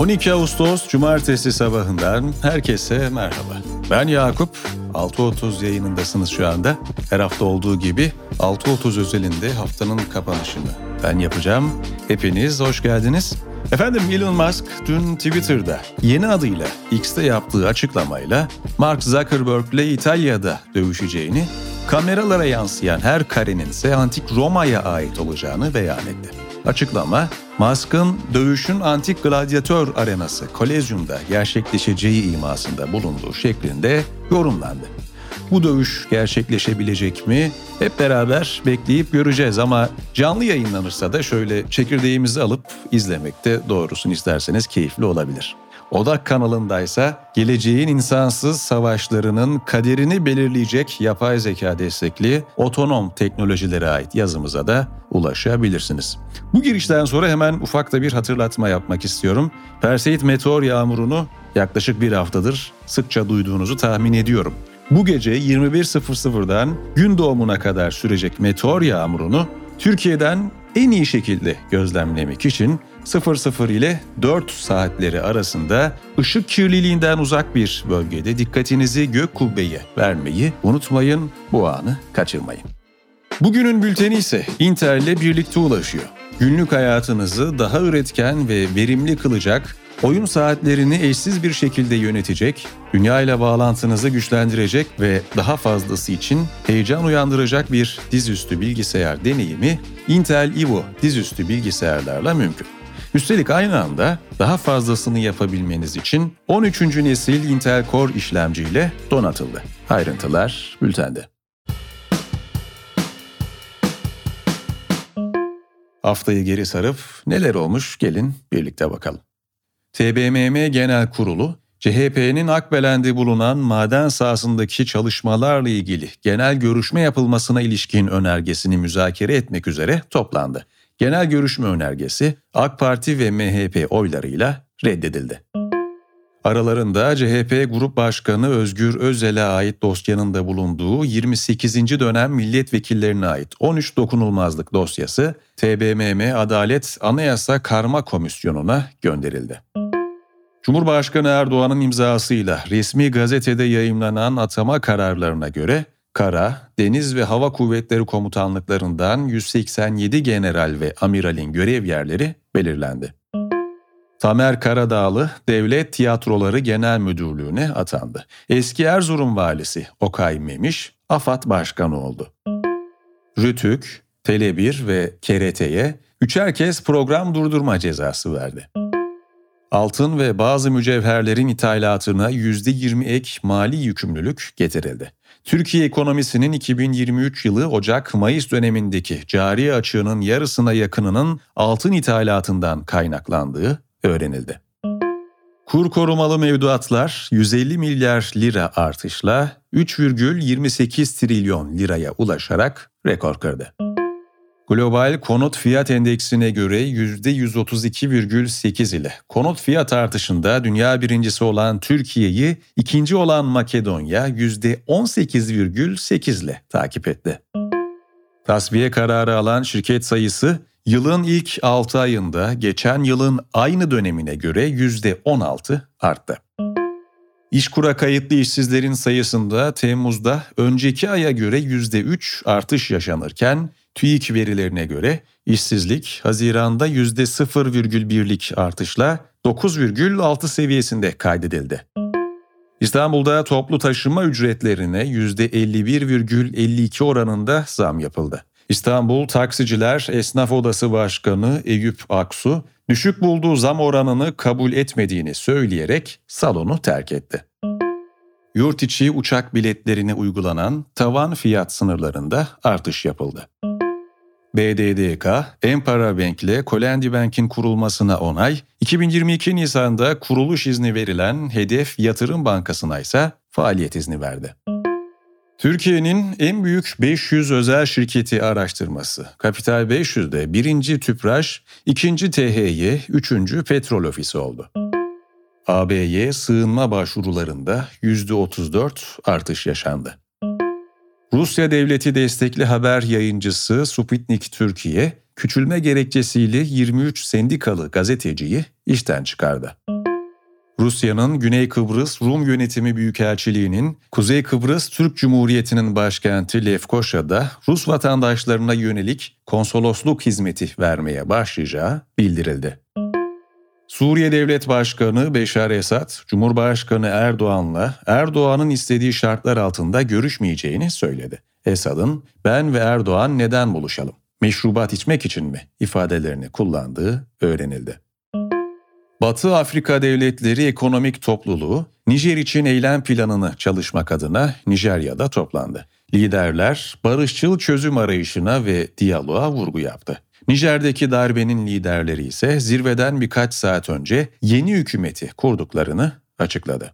12 Ağustos Cumartesi sabahından herkese merhaba. Ben Yakup, 6.30 yayınındasınız şu anda. Her hafta olduğu gibi 6.30 özelinde haftanın kapanışını ben yapacağım. Hepiniz hoş geldiniz. Efendim Elon Musk dün Twitter'da yeni adıyla X'te yaptığı açıklamayla Mark Zuckerberg ile İtalya'da dövüşeceğini, kameralara yansıyan her karenin ise antik Roma'ya ait olacağını beyan etti. Açıklama, Musk'ın dövüşün antik gladyatör arenası Kolezyum'da gerçekleşeceği imasında bulunduğu şeklinde yorumlandı. Bu dövüş gerçekleşebilecek mi? Hep beraber bekleyip göreceğiz ama canlı yayınlanırsa da şöyle çekirdeğimizi alıp izlemekte doğrusunu isterseniz keyifli olabilir. Odak kanalındaysa geleceğin insansız savaşlarının kaderini belirleyecek yapay zeka destekli otonom teknolojilere ait yazımıza da ulaşabilirsiniz. Bu girişten sonra hemen ufak da bir hatırlatma yapmak istiyorum. Perseid meteor yağmurunu yaklaşık bir haftadır sıkça duyduğunuzu tahmin ediyorum. Bu gece 21.00'dan gün doğumuna kadar sürecek meteor yağmurunu Türkiye'den en iyi şekilde gözlemlemek için 00 ile 4 saatleri arasında ışık kirliliğinden uzak bir bölgede dikkatinizi gök kubbeye vermeyi unutmayın, bu anı kaçırmayın. Bugünün bülteni ise Inter ile birlikte ulaşıyor. Günlük hayatınızı daha üretken ve verimli kılacak oyun saatlerini eşsiz bir şekilde yönetecek, dünya ile bağlantınızı güçlendirecek ve daha fazlası için heyecan uyandıracak bir dizüstü bilgisayar deneyimi Intel Evo dizüstü bilgisayarlarla mümkün. Üstelik aynı anda daha fazlasını yapabilmeniz için 13. nesil Intel Core işlemciyle donatıldı. Ayrıntılar bültende. Haftayı geri sarıp neler olmuş gelin birlikte bakalım. TBMM Genel Kurulu, CHP'nin Akbelen'de bulunan maden sahasındaki çalışmalarla ilgili genel görüşme yapılmasına ilişkin önergesini müzakere etmek üzere toplandı. Genel görüşme önergesi AK Parti ve MHP oylarıyla reddedildi. Aralarında CHP Grup Başkanı Özgür Özel'e ait dosyanın da bulunduğu 28. dönem milletvekillerine ait 13 dokunulmazlık dosyası TBMM Adalet Anayasa Karma Komisyonu'na gönderildi. Cumhurbaşkanı Erdoğan'ın imzasıyla resmi gazetede yayımlanan atama kararlarına göre Kara, Deniz ve Hava Kuvvetleri Komutanlıklarından 187 general ve amiralin görev yerleri belirlendi. Tamer Karadağlı Devlet Tiyatroları Genel Müdürlüğü'ne atandı. Eski Erzurum valisi Okay Memiş AFAD Başkanı oldu. Rütük, Tele1 ve KRT'ye üçer kez program durdurma cezası verdi. Altın ve bazı mücevherlerin ithalatına %20 ek mali yükümlülük getirildi. Türkiye ekonomisinin 2023 yılı Ocak-Mayıs dönemindeki cari açığının yarısına yakınının altın ithalatından kaynaklandığı öğrenildi. Kur korumalı mevduatlar 150 milyar lira artışla 3,28 trilyon liraya ulaşarak rekor kırdı. Global konut fiyat endeksine göre %132,8 ile konut fiyat artışında dünya birincisi olan Türkiye'yi ikinci olan Makedonya %18,8 ile takip etti. Tasfiye kararı alan şirket sayısı yılın ilk 6 ayında geçen yılın aynı dönemine göre %16 arttı. İşkura kayıtlı işsizlerin sayısında Temmuz'da önceki aya göre %3 artış yaşanırken TÜİK verilerine göre işsizlik Haziran'da %0,1'lik artışla 9,6 seviyesinde kaydedildi. İstanbul'da toplu taşıma ücretlerine %51,52 oranında zam yapıldı. İstanbul Taksiciler Esnaf Odası Başkanı Eyüp Aksu, düşük bulduğu zam oranını kabul etmediğini söyleyerek salonu terk etti. Yurt içi uçak biletlerine uygulanan tavan fiyat sınırlarında artış yapıldı. BDDK, Empara Bank ile Kolendi Bank'in kurulmasına onay, 2022 Nisan'da kuruluş izni verilen Hedef Yatırım Bankası'na ise faaliyet izni verdi. Türkiye'nin en büyük 500 özel şirketi araştırması. Kapital 500'de birinci Tüpraş, ikinci THY, üçüncü Petrol Ofisi oldu. AB'ye sığınma başvurularında %34 artış yaşandı. Rusya devleti destekli haber yayıncısı Sputnik Türkiye, küçülme gerekçesiyle 23 sendikalı gazeteciyi işten çıkardı. Rusya'nın Güney Kıbrıs Rum Yönetimi Büyükelçiliği'nin Kuzey Kıbrıs Türk Cumhuriyeti'nin başkenti Lefkoşa'da Rus vatandaşlarına yönelik konsolosluk hizmeti vermeye başlayacağı bildirildi. Suriye Devlet Başkanı Beşar Esad, Cumhurbaşkanı Erdoğan'la Erdoğan'ın istediği şartlar altında görüşmeyeceğini söyledi. Esad'ın ben ve Erdoğan neden buluşalım? Meşrubat içmek için mi? ifadelerini kullandığı öğrenildi. Batı Afrika Devletleri Ekonomik Topluluğu, Nijer için eylem planını çalışmak adına Nijerya'da toplandı. Liderler barışçıl çözüm arayışına ve diyaloğa vurgu yaptı. Nijer'deki darbenin liderleri ise zirveden birkaç saat önce yeni hükümeti kurduklarını açıkladı.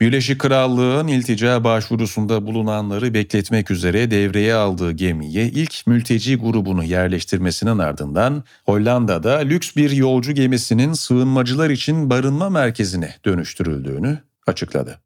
Birleşik Krallığın iltica başvurusunda bulunanları bekletmek üzere devreye aldığı gemiye ilk mülteci grubunu yerleştirmesinin ardından Hollanda'da lüks bir yolcu gemisinin sığınmacılar için barınma merkezine dönüştürüldüğünü açıkladı.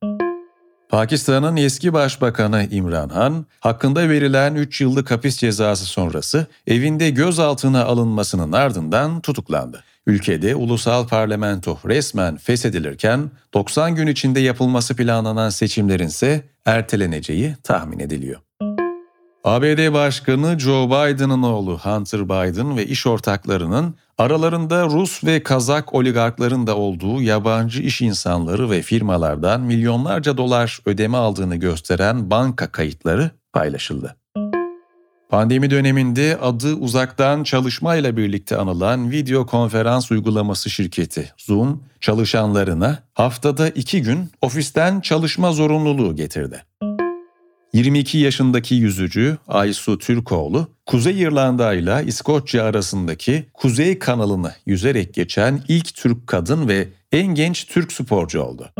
Pakistan'ın eski başbakanı İmran Han, hakkında verilen 3 yıllık hapis cezası sonrası evinde gözaltına alınmasının ardından tutuklandı. Ülkede ulusal parlamento resmen feshedilirken 90 gün içinde yapılması planlanan seçimlerin ise erteleneceği tahmin ediliyor. ABD Başkanı Joe Biden'ın oğlu Hunter Biden ve iş ortaklarının aralarında Rus ve Kazak oligarkların da olduğu yabancı iş insanları ve firmalardan milyonlarca dolar ödeme aldığını gösteren banka kayıtları paylaşıldı. Pandemi döneminde adı uzaktan çalışmayla birlikte anılan video konferans uygulaması şirketi Zoom, çalışanlarına haftada iki gün ofisten çalışma zorunluluğu getirdi. 22 yaşındaki yüzücü Aysu Türkoğlu, Kuzey İrlanda ile İskoçya arasındaki Kuzey kanalını yüzerek geçen ilk Türk kadın ve en genç Türk sporcu oldu.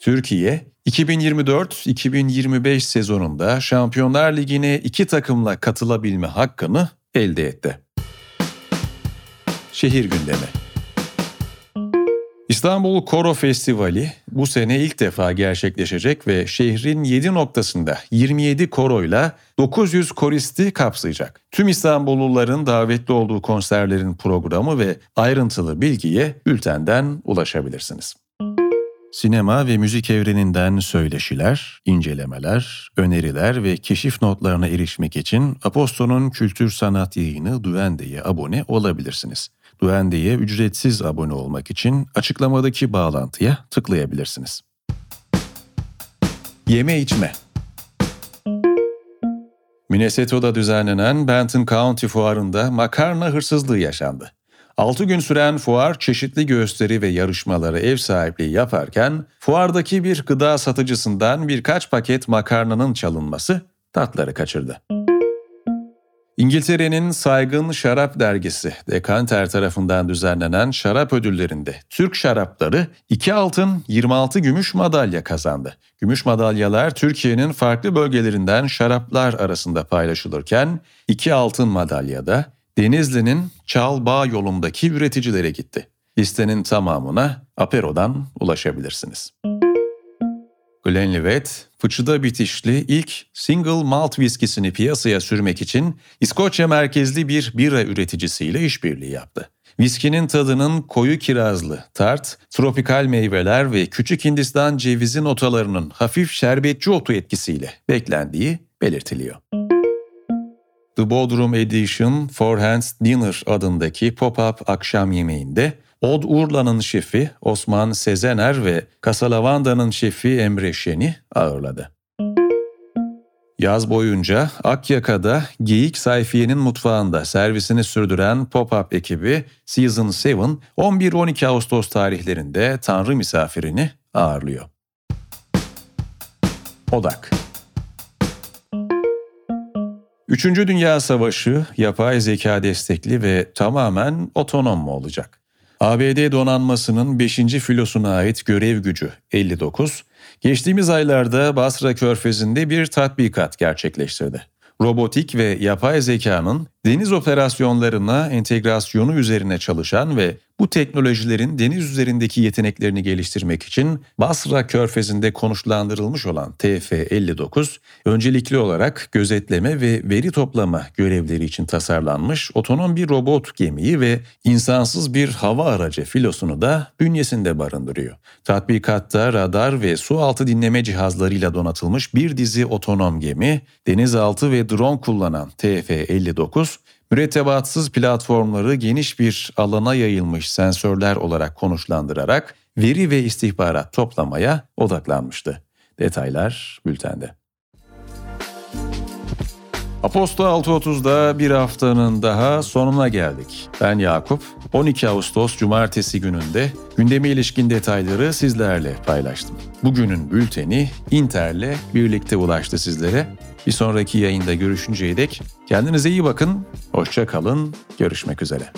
Türkiye, 2024-2025 sezonunda Şampiyonlar Ligi'ne iki takımla katılabilme hakkını elde etti. Şehir gündemi İstanbul Koro Festivali bu sene ilk defa gerçekleşecek ve şehrin 7 noktasında 27 koroyla 900 koristi kapsayacak. Tüm İstanbulluların davetli olduğu konserlerin programı ve ayrıntılı bilgiye bültenden ulaşabilirsiniz. Sinema ve müzik evreninden söyleşiler, incelemeler, öneriler ve keşif notlarına erişmek için Aposto'nun kültür sanat yayını Duende'ye abone olabilirsiniz. Duende'ye ücretsiz abone olmak için açıklamadaki bağlantıya tıklayabilirsiniz. Yeme içme Minnesota'da düzenlenen Benton County Fuarı'nda makarna hırsızlığı yaşandı. 6 gün süren fuar çeşitli gösteri ve yarışmaları ev sahipliği yaparken fuardaki bir gıda satıcısından birkaç paket makarnanın çalınması tatları kaçırdı. İngiltere'nin saygın şarap dergisi Dekanter tarafından düzenlenen şarap ödüllerinde Türk şarapları 2 altın 26 gümüş madalya kazandı. Gümüş madalyalar Türkiye'nin farklı bölgelerinden şaraplar arasında paylaşılırken 2 altın madalyada Denizli'nin Çal yolundaki üreticilere gitti. Listenin tamamına Apero'dan ulaşabilirsiniz. Glenlivet, fıçıda bitişli ilk single malt viskisini piyasaya sürmek için İskoçya merkezli bir bira üreticisiyle işbirliği yaptı. Viskinin tadının koyu kirazlı, tart, tropikal meyveler ve küçük Hindistan cevizi notalarının hafif şerbetçi otu etkisiyle beklendiği belirtiliyor. The Bodrum Edition Four Hands Dinner adındaki pop-up akşam yemeğinde Od Urla'nın şefi Osman Sezener ve Casalavanda'nın şefi Emre Şen'i ağırladı. Yaz boyunca Akyaka'da Geyik Sayfiye'nin mutfağında servisini sürdüren pop-up ekibi Season 7 11-12 Ağustos tarihlerinde Tanrı misafirini ağırlıyor. Odak Üçüncü Dünya Savaşı yapay zeka destekli ve tamamen otonom mu olacak? ABD donanmasının 5. filosuna ait görev gücü 59, geçtiğimiz aylarda Basra Körfezi'nde bir tatbikat gerçekleştirdi. Robotik ve yapay zekanın deniz operasyonlarına entegrasyonu üzerine çalışan ve Bu teknolojilerin deniz üzerindeki yeteneklerini geliştirmek için Basra Körfezi'nde konuşlandırılmış olan TF-59, öncelikli olarak gözetleme ve veri toplama görevleri için tasarlanmış otonom bir robot gemiyi ve insansız bir hava aracı filosunu da bünyesinde barındırıyor. Tatbikatta radar ve su altı dinleme cihazlarıyla donatılmış bir dizi otonom gemi, denizaltı ve drone kullanan TF-59, mürettebatsız platformları geniş bir alana yayılmış sensörler olarak konuşlandırarak veri ve istihbarat toplamaya odaklanmıştı. Detaylar bültende. Aposto 6.30'da bir haftanın daha sonuna geldik. Ben Yakup. 12 Ağustos Cumartesi gününde gündeme ilişkin detayları sizlerle paylaştım. Bugünün bülteni Inter'le birlikte ulaştı sizlere. Bir sonraki yayında görüşünceye dek kendinize iyi bakın, hoşça kalın, görüşmek üzere.